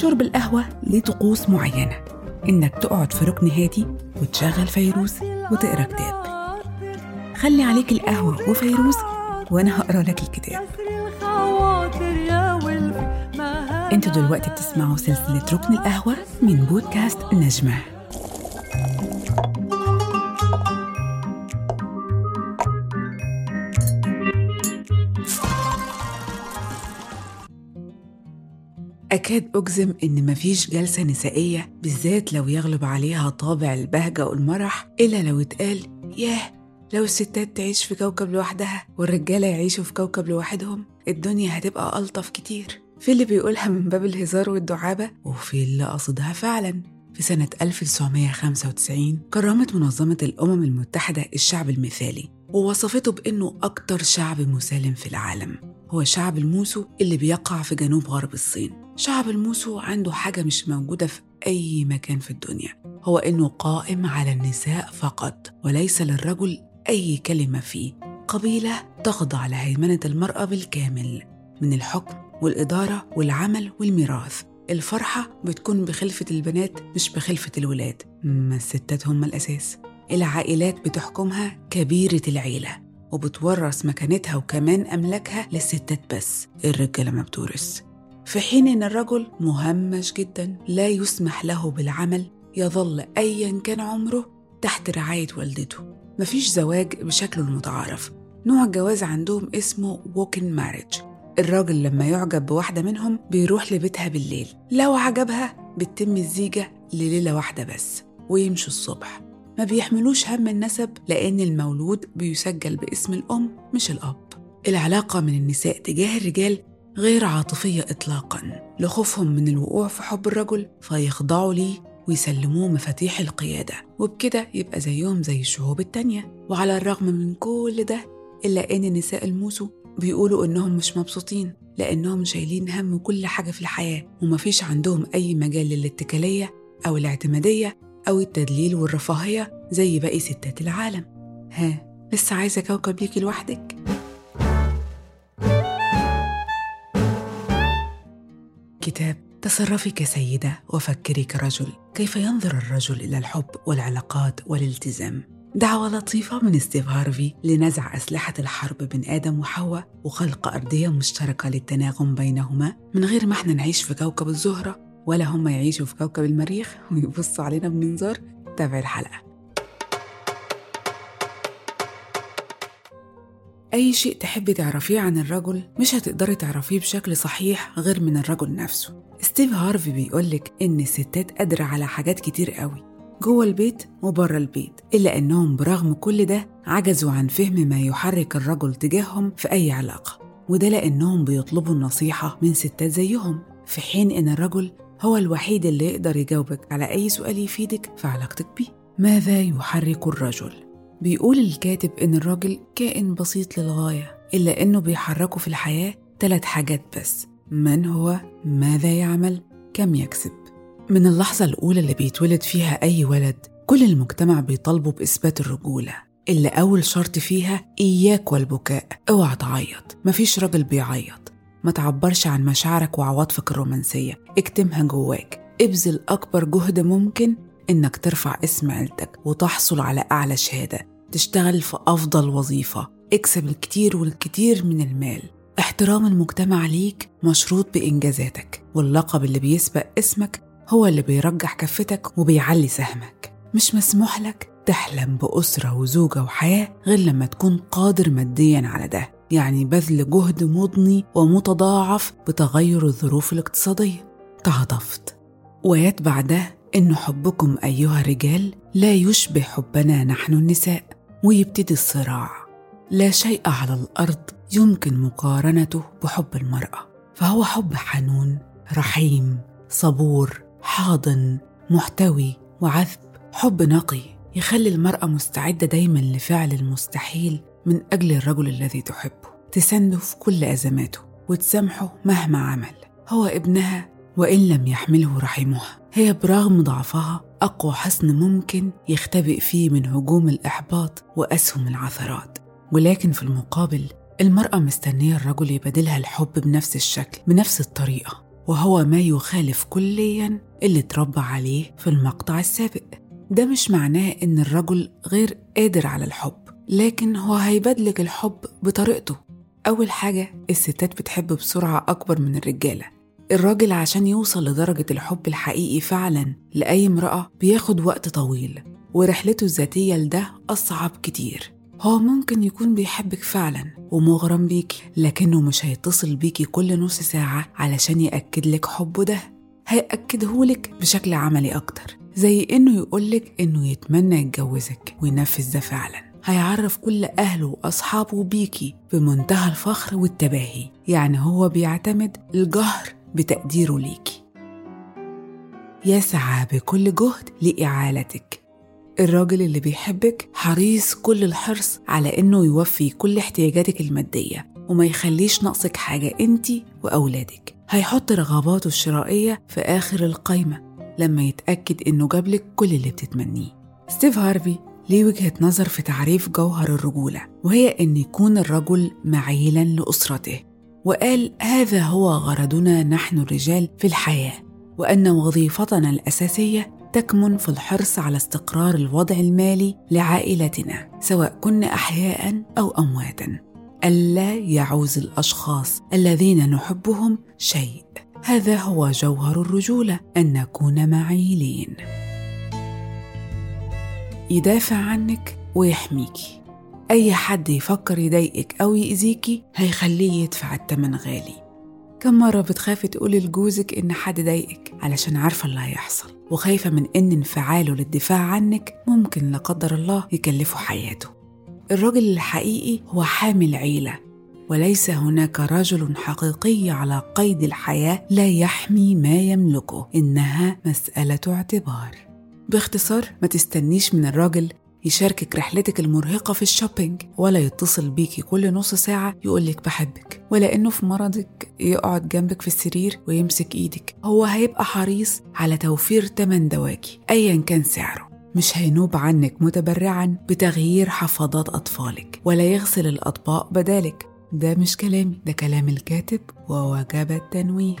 شرب القهوة ليه طقوس معينة. إنك تقعد في ركن هادي وتشغل فيروز وتقرأ كتاب. خلي عليك القهوة وفيروز وأنا هقرأ لك الكتاب. أنتوا دلوقتي بتسمعوا سلسلة ركن القهوة من بودكاست نجمة. أكاد أجزم إن مفيش جلسة نسائية بالذات لو يغلب عليها طابع البهجة والمرح إلا لو اتقال ياه لو الستات تعيش في كوكب لوحدها والرجالة يعيشوا في كوكب لوحدهم الدنيا هتبقى ألطف كتير. في اللي بيقولها من باب الهزار والدعابة وفي اللي قصدها فعلا. في سنة 1995 كرمت منظمة الأمم المتحدة الشعب المثالي ووصفته بأنه أكتر شعب مسالم في العالم. هو شعب الموسو اللي بيقع في جنوب غرب الصين. شعب الموسو عنده حاجة مش موجودة في أي مكان في الدنيا. هو إنه قائم على النساء فقط وليس للرجل أي كلمة فيه. قبيلة تخضع لهيمنة المرأة بالكامل من الحكم والإدارة والعمل والميراث. الفرحة بتكون بخلفة البنات مش بخلفة الولاد. ما الستات هم الأساس. العائلات بتحكمها كبيرة العيلة وبتورث مكانتها وكمان أملاكها للستات بس. الرجالة ما بتورث. في حين إن الرجل مهمش جدا لا يسمح له بالعمل يظل أيا كان عمره تحت رعاية والدته. مفيش زواج بشكله المتعارف نوع الجواز عندهم اسمه ووكن ماريج الراجل لما يعجب بواحدة منهم بيروح لبيتها بالليل. لو عجبها بتتم الزيجة لليلة واحدة بس ويمشوا الصبح. ما بيحملوش هم النسب لأن المولود بيسجل باسم الأم مش الأب. العلاقة من النساء تجاه الرجال غير عاطفية إطلاقا. لخوفهم من الوقوع في حب الرجل فيخضعوا ليه ويسلموه مفاتيح القيادة. وبكده يبقى زيهم زي الشعوب التانية. وعلى الرغم من كل ده إلا إن نساء الموسو بيقولوا إنهم مش مبسوطين لأنهم شايلين هم كل حاجة في الحياة ومفيش عندهم أي مجال للاتكالية أو الاعتمادية أو التدليل والرفاهية زي باقي ستات العالم ها لسه عايزة كوكب ليكي لوحدك؟ كتاب تصرفي كسيدة وفكري كرجل كيف ينظر الرجل إلى الحب والعلاقات والالتزام دعوة لطيفة من ستيف هارفي لنزع أسلحة الحرب بين آدم وحواء وخلق أرضية مشتركة للتناغم بينهما من غير ما إحنا نعيش في كوكب الزهرة ولا هم يعيشوا في كوكب المريخ ويبصوا علينا بمنظار تابع الحلقة. أي شيء تحبي تعرفيه عن الرجل مش هتقدري تعرفيه بشكل صحيح غير من الرجل نفسه. ستيف هارفي بيقولك إن الستات قادرة على حاجات كتير قوي. جوه البيت وبره البيت إلا أنهم برغم كل ده عجزوا عن فهم ما يحرك الرجل تجاههم في أي علاقة وده لأنهم بيطلبوا النصيحة من ستات زيهم في حين إن الرجل هو الوحيد اللي يقدر يجاوبك على أي سؤال يفيدك في علاقتك بيه ماذا يحرك الرجل؟ بيقول الكاتب إن الراجل كائن بسيط للغاية إلا إنه بيحركه في الحياة ثلاث حاجات بس من هو؟ ماذا يعمل؟ كم يكسب؟ من اللحظة الأولى اللي بيتولد فيها أي ولد كل المجتمع بيطالبه بإثبات الرجولة. اللي أول شرط فيها إياك والبكاء. اوعى تعيط. مفيش راجل بيعيط. ما تعبرش عن مشاعرك وعواطفك الرومانسية. اكتمها جواك. ابذل أكبر جهد ممكن إنك ترفع اسم عيلتك وتحصل على أعلى شهادة. تشتغل في أفضل وظيفة. اكسب الكتير والكتير من المال. احترام المجتمع ليك مشروط بإنجازاتك واللقب اللي بيسبق اسمك هو اللي بيرجح كفتك وبيعلي سهمك. مش مسموح لك تحلم بأسرة وزوجة وحياة غير لما تكون قادر ماديا على ده. يعني بذل جهد مضني ومتضاعف بتغير الظروف الاقتصادية. تعاطفت. ويتبع ده إن حبكم أيها الرجال لا يشبه حبنا نحن النساء. ويبتدي الصراع. لا شيء على الأرض يمكن مقارنته بحب المرأة. فهو حب حنون رحيم صبور حاضن محتوي وعذب حب نقي. يخلي المرأة مستعدة دايما لفعل المستحيل من أجل الرجل الذي تحبه. تسنده في كل أزماته وتسامحه مهما عمل. هو ابنها وإن لم يحمله رحمها. هي برغم ضعفها أقوى حصن ممكن يختبئ فيه من هجوم الإحباط وأسهم العثرات. ولكن في المقابل المرأة مستنية الرجل يبادلها الحب بنفس الشكل بنفس الطريقة. وهو ما يخالف كليا اللي اتربى عليه في المقطع السابق. ده مش معناه إن الرجل غير قادر على الحب لكن هو هيبادلك الحب بطريقته. أول حاجة الستات بتحب بسرعة أكبر من الرجالة. الراجل عشان يوصل لدرجة الحب الحقيقي فعلا لأي امرأة بياخد وقت طويل ورحلته الذاتية لده أصعب كتير. هو ممكن يكون بيحبك فعلا ومغرم بيكي لكنه مش هيتصل بيكي كل نص ساعة علشان يأكد لك حبه ده. هيأكدهولك بشكل عملي أكتر زي إنه يقولك إنه يتمنى يتجوزك وينفذ ده فعلا. هيعرف كل أهله وأصحابه بيكي بمنتهى الفخر والتباهي يعني هو بيعتمد الجهر بتقديره ليكي. يسعى بكل جهد لإعالتك. الراجل اللي بيحبك حريص كل الحرص على إنه يوفي كل احتياجاتك المادية وما يخليش ناقصك حاجة أنتي وأولادك. هيحط رغباته الشرائية في آخر القايمة لما يتأكد إنه جابلك كل اللي بتتمنيه. ستيف هارفي ليه وجهة نظر في تعريف جوهر الرجولة وهي إن يكون الرجل معيلا لأسرته. وقال هذا هو غرضنا نحن الرجال في الحياة وأن وظيفتنا الأساسية تكمن في الحرص على استقرار الوضع المالي لعائلتنا سواء كنا أحياء أو أمواتا. ألا يعوز الأشخاص الذين نحبهم شيء. هذا هو جوهر الرجولة أن نكون معيلين. يدافع عنك ويحميكي أي حد يفكر يضايقك أو يأذيكي هيخليه يدفع التمن غالي. كم مرة بتخافي تقولي لجوزك إن حد ضايقك علشان عارفة اللي هيحصل؟ وخايفة من إن انفعاله للدفاع عنك ممكن لا قدر الله يكلفه حياته. الراجل الحقيقي هو حامل عيلة وليس هناك رجل حقيقي على قيد الحياة لا يحمي ما يملكه إنها مسألة اعتبار. باختصار ما تستنيش من الراجل يشاركك رحلتك المرهقة في الشوبينج. ولا يتصل بيكي كل نص ساعة يقولك بحبك. ولا إنه في مرضك يقعد جنبك في السرير ويمسك إيدك. هو هيبقى حريص على توفير تمن دواكي أيا كان سعره. مش هينوب عنك متبرعا بتغيير حفاضات أطفالك ولا يغسل الأطباق بدالك. ده مش كلامي ده كلام الكاتب ووجب التنويه.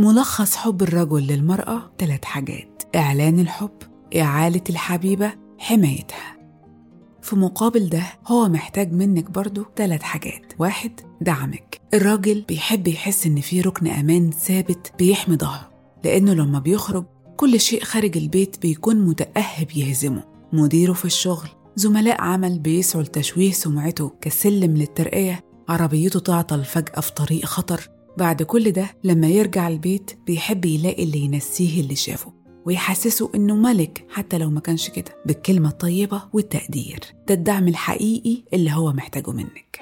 ملخص حب الرجل للمرأة ثلاث حاجات. إعلان الحب إعالة الحبيبة حمايتها. في مقابل ده هو محتاج منك برضو ثلاث حاجات. واحد دعمك. الراجل بيحب يحس إن في ركن أمان ثابت بيحمي ظهره لأنه لما بيخرج كل شيء خارج البيت بيكون متأهب يهزمه. مديره في الشغل زملاء عمل بيسعوا لتشويه سمعته كسلم للترقية عربيته تعطل فجأة في طريق خطر. بعد كل ده لما يرجع البيت بيحب يلاقي اللي ينسيه اللي شافه. ويحسسه إنه ملك حتى لو ما كانش كده بالكلمة الطيبة والتقدير. ده الدعم الحقيقي اللي هو محتاجه منك.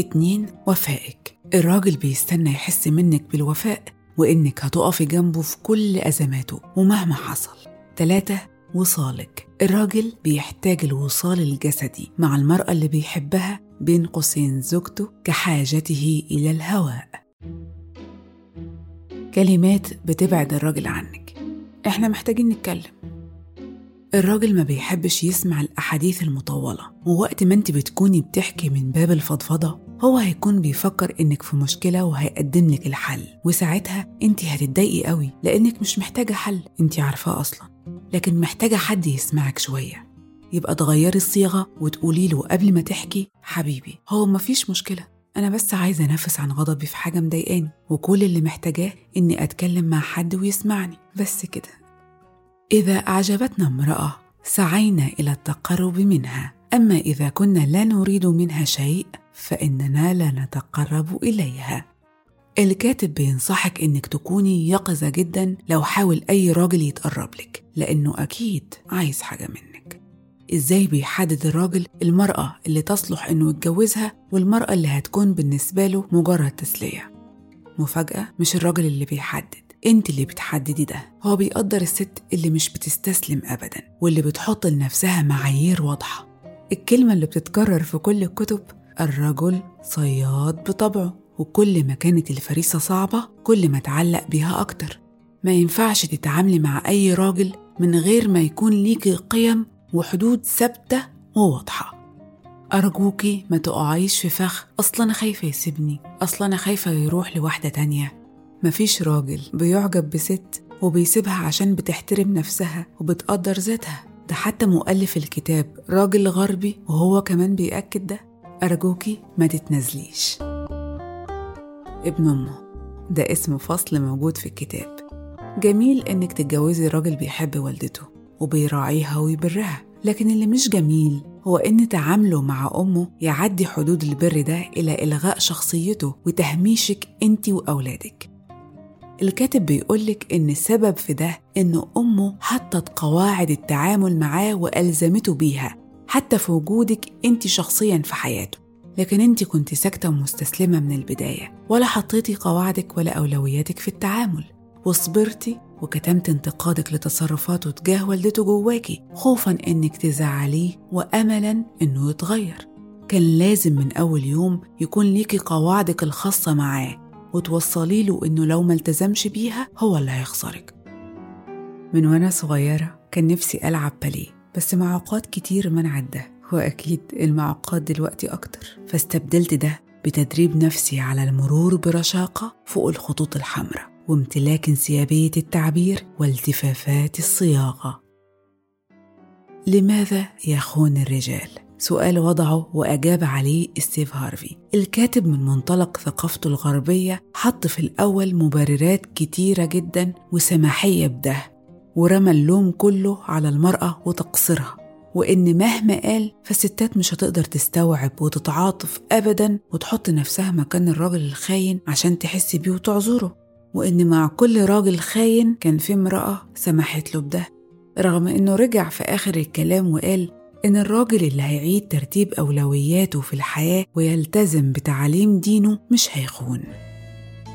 اتنين وفائك. الراجل بيستنى يحس منك بالوفاء وإنك هتقفي جنبه في كل أزماته ومهما حصل. تلاتة وصالك. الراجل بيحتاج الوصال الجسدي مع المرأة اللي بيحبها بين قوسين زوجته كحاجته إلى الهواء. كلمات بتبعد الراجل عنك. إحنا محتاجين نتكلم. الراجل ما بيحبش يسمع الأحاديث المطولة ووقت ما أنت بتكوني بتحكي من باب الفضفضة هو هيكون بيفكر إنك في مشكلة وهيقدم لك الحل. وساعتها أنت هتتضايقي قوي لأنك مش محتاجة حل. أنت عارفاه أصلا. لكن محتاجة حد يسمعك شوية. يبقى تغيري الصيغة وتقولي له قبل ما تحكي حبيبي هو مفيش مشكلة. أنا بس عايزة أنفس عن غضبي في حاجة مضايقاني وكل اللي محتاجاه إني أتكلم مع حد ويسمعني. بس كده. إذا أعجبتنا امرأة سعينا إلى التقرب منها. أما إذا كنا لا نريد منها شيء فإننا لا نتقرب إليها. الكاتب بينصحك إنك تكوني يقظة جدا لو حاول أي راجل يتقرب لك لأنه أكيد عايز حاجة منك. إزاي بيحدد الراجل المرأة اللي تصلح إنه يتجوزها والمرأة اللي هتكون بالنسبة له مجرد تسلية؟ مفاجأة؟ مش الراجل اللي بيحدد أنت اللي بتحددي ده. هو بيقدر الست اللي مش بتستسلم ابدا واللي بتحط لنفسها معايير واضحة. الكلمة اللي بتتكرر في كل الكتب الرجل صياد بطبعه وكل ما كانت الفريسة صعبة كل ما تعلق بيها أكتر. ما ينفعش تتعاملي مع أي راجل من غير ما يكون ليكي قيم وحدود ثابتة وواضحة. أرجوكي ما تقعيش في فخ. أصلا أنا خايفة يسيبني. أصلا أنا خايفة يروح لواحدة تانية. مفيش راجل بيعجب بست وبيسيبها عشان بتحترم نفسها وبتقدر ذاتها. ده حتى مؤلف الكتاب راجل غربي وهو كمان بيأكد ده. أرجوكي ما تتنازليش. ابن أمه. ده اسم فصل موجود في الكتاب. جميل إنك تتجوزي راجل بيحب والدته. وبيراعيها ويبرها. لكن اللي مش جميل هو إن تعامله مع أمه يعدي حدود البر ده إلى إلغاء شخصيته وتهميشك أنت وأولادك. الكاتب بيقولك إن السبب في ده إن أمه حطت قواعد التعامل معاه وألزمته بيها حتى في وجودك أنت شخصيا في حياته. لكن أنت كنت ساكتة ومستسلمة من البداية ولا حطيتي قواعدك ولا أولوياتك في التعامل وصبرتي وكتمت انتقادك لتصرفاته تجاه والدته جواكي خوفا انك تزعليه واملا إنه يتغير. كان لازم من أول يوم يكون ليكي قواعدك الخاصة معاه وتوصلي له إنه لو ما التزمش بيها هو اللي هيخسرك. من وأنا صغيرة كان نفسي ألعب باليه بس معوقات كتير منعت ده واكيد المعوقات دلوقتي أكتر. فاستبدلت ده بتدريب نفسي على المرور برشاقة فوق الخطوط الحمراء. وامتلاك انسيابية التعبير والتفافات الصياغة. لماذا يخون الرجال؟ سؤال وضعه وأجاب عليه ستيف هارفي الكاتب من منطلق ثقافته الغربية حط في الأول مبررات كتيرة جدا وسماحية بده ورمى اللوم كله على المرأة وتقصيرها. وإن مهما قال فالستات مش هتقدر تستوعب وتتعاطف أبدا وتحط نفسها مكان الراجل الخاين عشان تحس بيه وتعذره. وإن مع كل راجل خاين كان في امرأة سمحت له بده. رغم إنه رجع في آخر الكلام وقال إن الراجل اللي هيعيد ترتيب أولوياته في الحياة ويلتزم بتعاليم دينه مش هيخون.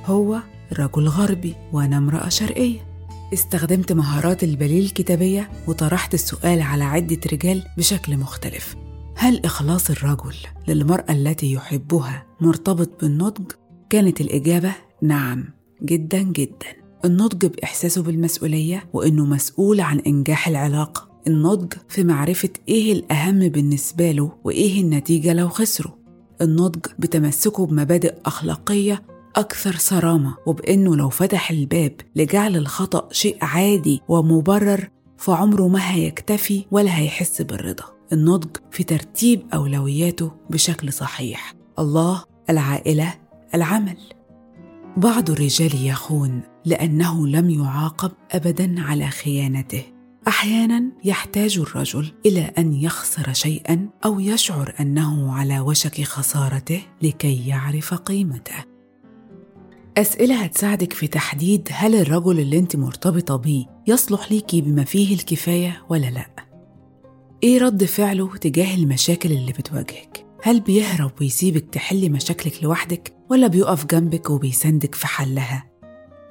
هو رجل غربي وأنا امرأة شرقية. استخدمت مهارات البليل الكتابية وطرحت السؤال على عدة رجال بشكل مختلف. هل إخلاص الرجل للمرأة التي يحبها مرتبط بالنضج؟ كانت الإجابة نعم. جدا جدا. النضج بإحساسه بالمسؤولية وإنه مسؤول عن إنجاح العلاقة. النضج في معرفة إيه الأهم بالنسبة له وإيه النتيجة لو خسره النضج بتمسكه بمبادئ أخلاقية أكثر صرامة وبإنه لو فتح الباب لجعل الخطأ شيء عادي ومبرر فعمره ما هيكتفي ولا هيحس بالرضا. النضج في ترتيب أولوياته بشكل صحيح. الله العائلة العمل. بعض الرجال يخون لأنه لم يعاقب أبدا على خيانته. أحيانا يحتاج الرجل إلى أن يخسر شيئا أو يشعر أنه على وشك خسارته لكي يعرف قيمته. أسئلة هتساعدك في تحديد هل الرجل اللي أنت مرتبطة بيه يصلح ليكي بما فيه الكفاية ولا لأ. إيه رد فعله تجاه المشاكل اللي بتواجهك؟ هل بيهرب ويسيبك تحلي مشاكلك لوحدك؟ ولا بيقف جنبك وبيساندك في حلها.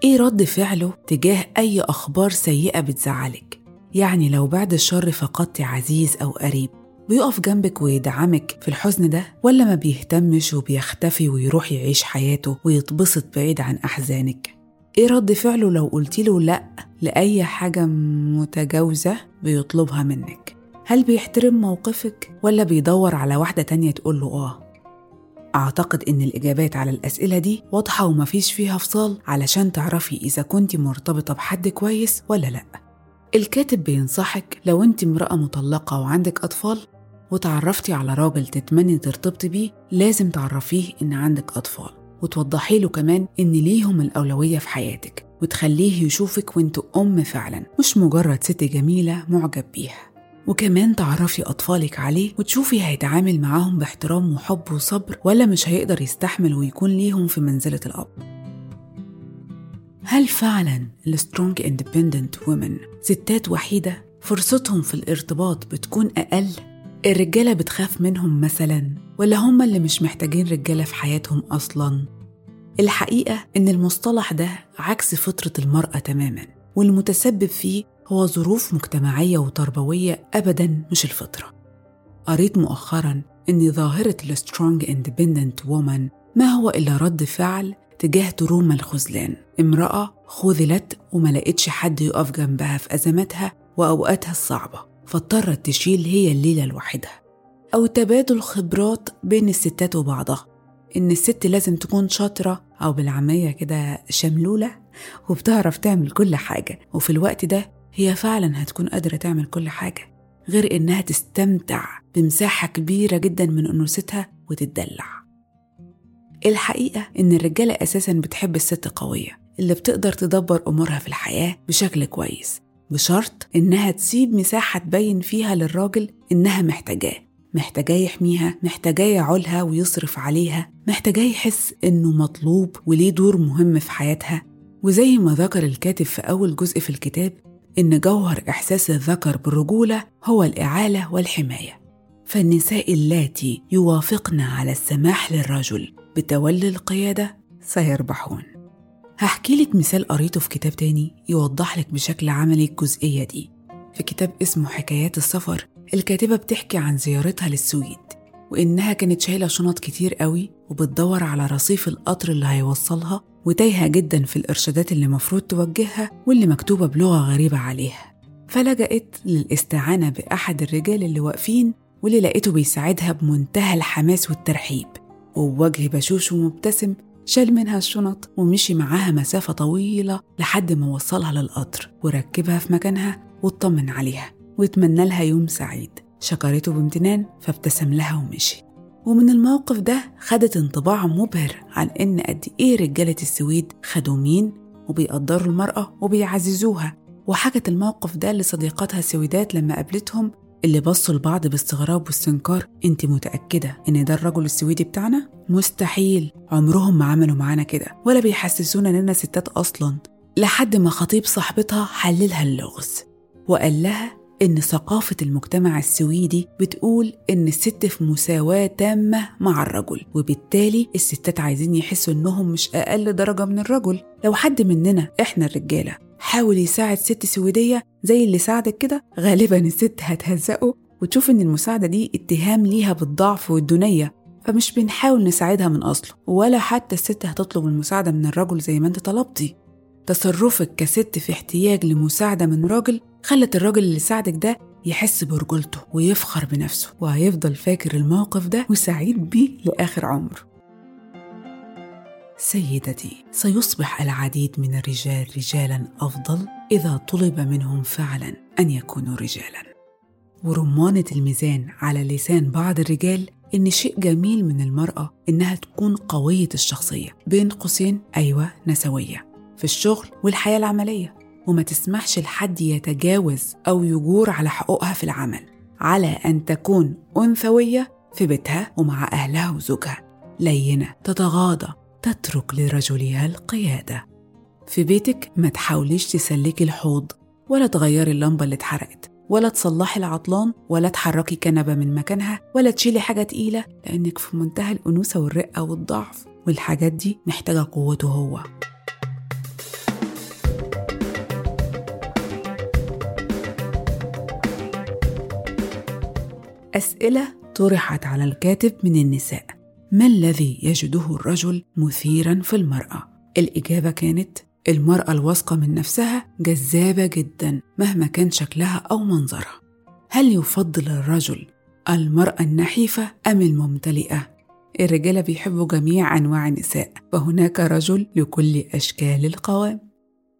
إيه رد فعله تجاه أي أخبار سيئة بتزعلك؟ يعني لو بعد الشر فقدت عزيز أو قريب بيقف جنبك ويدعمك في الحزن ده؟ ولا ما بيهتمش وبيختفي ويروح يعيش حياته ويتبسط بعيد عن أحزانك؟ إيه رد فعله لو قلتي له لأ لأي حاجة متجاوزة بيطلبها منك؟ هل بيحترم موقفك ولا بيدور على واحدة تانية تقول له آه؟ أعتقد إن الإجابات على الأسئلة دي واضحة ومفيش فيها فصال علشان تعرفي إذا كنت مرتبطة بحد كويس ولا لأ. الكاتب بينصحك لو انت امرأة مطلقة وعندك أطفال وتعرفتي على راجل تتمني ترتبطي بيه لازم تعرفيه إن عندك أطفال. وتوضحي له كمان إن ليهم الأولوية في حياتك وتخليه يشوفك وانت أم فعلا مش مجرد ست جميلة معجب بيها. وكمان تعرفي أطفالك عليه وتشوفي هيتعامل معاهم باحترام وحب وصبر ولا مش هيقدر يستحمل ويكون ليهم في منزلة الأب هل فعلا ال strong independent woman ستات وحيدة فرصتهم في الارتباط بتكون أقل؟ الرجالة بتخاف منهم مثلا ولا هم اللي مش محتاجين رجالة في حياتهم أصلا؟ الحقيقة إن المصطلح ده عكس فطرة المرأة تماما والمتسبب فيه هو ظروف مجتمعية وتربوية أبدا مش الفطرة. قريت مؤخرا إن ظاهرة ال strong independent woman ما هو إلا رد فعل تجاه trauma الخذلان. امرأة خذلت وما لقتش حد يقف جنبها في أزماتها وأوقاتها الصعبة فاضطرت تشيل هي الليلة لوحدها. أو تبادل خبرات بين الستات وبعضها إن الست لازم تكون شاطرة أو بالعامية كده شملولة وبتعرف تعمل كل حاجة. وفي الوقت ده هي فعلا هتكون قادرة تعمل كل حاجة غير إنها تستمتع بمساحة كبيرة جدا من أنوثتها وتتدلع. الحقيقة إن الرجالة أساسا بتحب الست قوية اللي بتقدر تدبر أمورها في الحياة بشكل كويس بشرط إنها تسيب مساحة تبين فيها للراجل إنها محتاجاه محتاجاه يحميها محتاجاه يعولها ويصرف عليها محتاجاه يحس إنه مطلوب وليه دور مهم في حياتها. وزي ما ذكر الكاتب في أول جزء في الكتاب إن جوهر إحساس الذكر بالرجولة هو الإعالة والحماية. فالنساء اللاتي يوافقن على السماح للرجل بتولي القيادة سيربحون. هحكي لك مثال قريته في كتاب تاني يوضح لك بشكل عملي الجزئية دي. في كتاب اسمه حكايات السفر الكاتبة بتحكي عن زيارتها للسويد وإنها كانت شايلة شنط كتير قوي وبتدور على رصيف القطر اللي هيوصلها وتايهة جدا في الإرشادات اللي مفروض توجهها واللي مكتوبة بلغة غريبة عليها. فلجأت للاستعانة بأحد الرجال اللي واقفين واللي لقيته بيساعدها بمنتهى الحماس والترحيب. وبوجه بشوش ومبتسم شال منها الشنط ومشي معاها مسافة طويلة لحد ما وصلها للقطر وركبها في مكانها واطمن عليها واتمنى لها يوم سعيد. شكرته بامتنان فابتسم لها ومشي. ومن الموقف ده خدت انطباع مبهر عن إن قد إيه رجالة السويد خدومين وبيقدروا المرأة وبيعززوها. وحكت الموقف ده لصديقاتها السويدات لما قابلتهم اللي بصوا لبعض باستغراب واستنكار. أنت متأكدة إن ده الرجل السويدي بتاعنا؟ مستحيل. عمرهم ما عملوا معانا كده ولا بيحسسونا اننا ستات أصلا. لحد ما خطيب صاحبتها حللها اللغز وقال لها إن ثقافة المجتمع السويدي بتقول إن الست في مساواة تامة مع الرجل وبالتالي الستات عايزين يحسوا إنهم مش أقل درجة من الرجل. لو حد مننا إحنا الرجالة. حاول يساعد ست سويدية زي اللي ساعدك كده غالبا الست هتهزقه وتشوف إن المساعدة دي اتهام ليها بالضعف والدونية. فمش بنحاول نساعدها من أصله ولا حتى الست هتطلب المساعدة من الرجل زي ما أنت طلبتي. تصرفك كست في احتياج لمساعدة من راجل خلت الراجل اللي ساعدك ده يحس برجولته ويفخر بنفسه وهيفضل فاكر الموقف ده وسعيد بيه لآخر عمره سيدتي سيصبح العديد من الرجال رجالا أفضل إذا طلب منهم فعلا أن يكونوا رجالا. ورمانة الميزان على لسان بعض الرجال إن شيء جميل من المرأة إنها تكون قوية الشخصية بين قوسين أيوة نسوية. في الشغل والحياة العملية وما تسمحش لحد يتجاوز أو يجور على حقوقها في العمل على أن تكون أنثوية في بيتها ومع أهلها وزوجها. لينة تتغاضى تترك لرجلها القيادة. في بيتك ما تحاوليش تسلكي الحوض ولا تغيري اللمبة اللي اتحرقت ولا تصلحي العطلان ولا تحركي كنبة من مكانها ولا تشيلي حاجة تقيلة لأنك في منتهى الأنوثة والرقة والضعف والحاجات دي محتاجة قوته هو. أسئلة طرحت على الكاتب من النساء ما الذي يجده الرجل مثيرا في المرأة؟ الإجابة كانت المرأة الواثقة من نفسها جذابة جدا مهما كان شكلها أو منظرها هل يفضل الرجل المرأة النحيفة أم الممتلئة؟ الرجالة بيحبوا جميع أنواع النساء فهناك رجل لكل أشكال القوام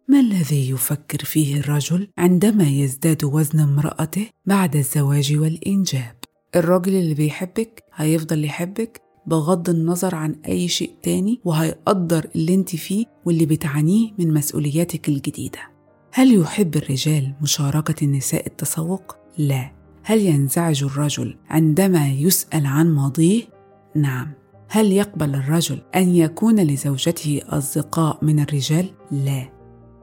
ما الذي يفكر فيه الرجل عندما يزداد وزن امرأته بعد الزواج والإنجاب؟ الراجل اللي بيحبك هيفضل يحبك بغض النظر عن أي شيء تاني وهيقدر اللي انت فيه واللي بتعانيه من مسؤولياتك الجديدة هل يحب الرجال مشاركة النساء التسوق؟ لا هل ينزعج الرجل عندما يسأل عن ماضيه؟ نعم هل يقبل الرجل أن يكون لزوجته أصدقاء من الرجال؟ لا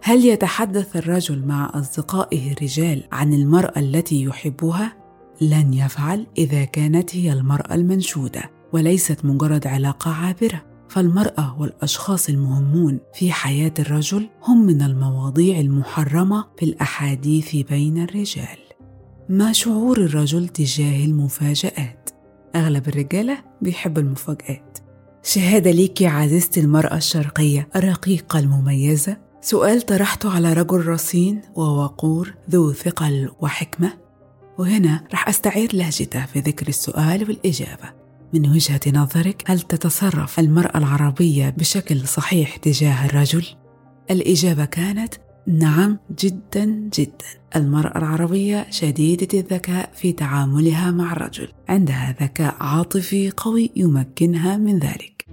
هل يتحدث الرجل مع أصدقائه الرجال عن المرأة التي يحبها؟ لن يفعل إذا كانت هي المرأة المنشودة وليست مجرد علاقة عابرة. فالمرأة والأشخاص المهمون في حياة الرجل هم من المواضيع المحرمة في الأحاديث بين الرجال. ما شعور الرجل تجاه المفاجآت؟ أغلب الرجالة بيحب المفاجآت. شهادة ليكي عزيزتي المرأة الشرقية الرقيقة المميزة. سؤال طرحته على رجل رصين ووقور ذو ثقل وحكمة. وهنا رح أستعير لهجته في ذكر السؤال والإجابة. من وجهة نظرك هل تتصرف المرأة العربية بشكل صحيح تجاه الرجل؟ الإجابة كانت نعم جدا جدا. المرأة العربية شديدة الذكاء في تعاملها مع الرجل. عندها ذكاء عاطفي قوي يمكنها من ذلك.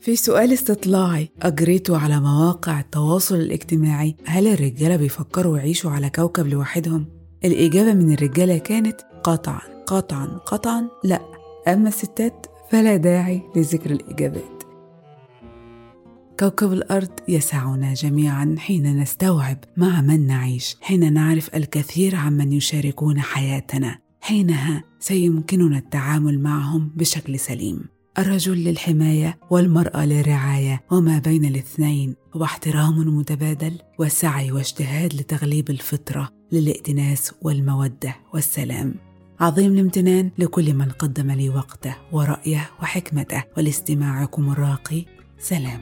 في سؤال استطلاعي أجريته على مواقع التواصل الاجتماعي. هل الرجالة بيفكروا يعيشوا على كوكب لوحدهم؟ الإجابة من الرجالة كانت قطعا قطعا قطعا لا. أما الستات فلا داعي لذكر الإجابات. كوكب الأرض يسعنا جميعا حين نستوعب مع من نعيش حين نعرف الكثير عمن يشاركون حياتنا حينها سيمكننا التعامل معهم بشكل سليم. الرجل للحماية والمرأة للرعاية وما بين الاثنين هو احترام متبادل وسعي واجتهاد لتغليب الفطرة للائتناس والمودة والسلام. عظيم الامتنان لكل من قدم لي وقته ورأيه وحكمته ولاستماعكم الراقي. سلام.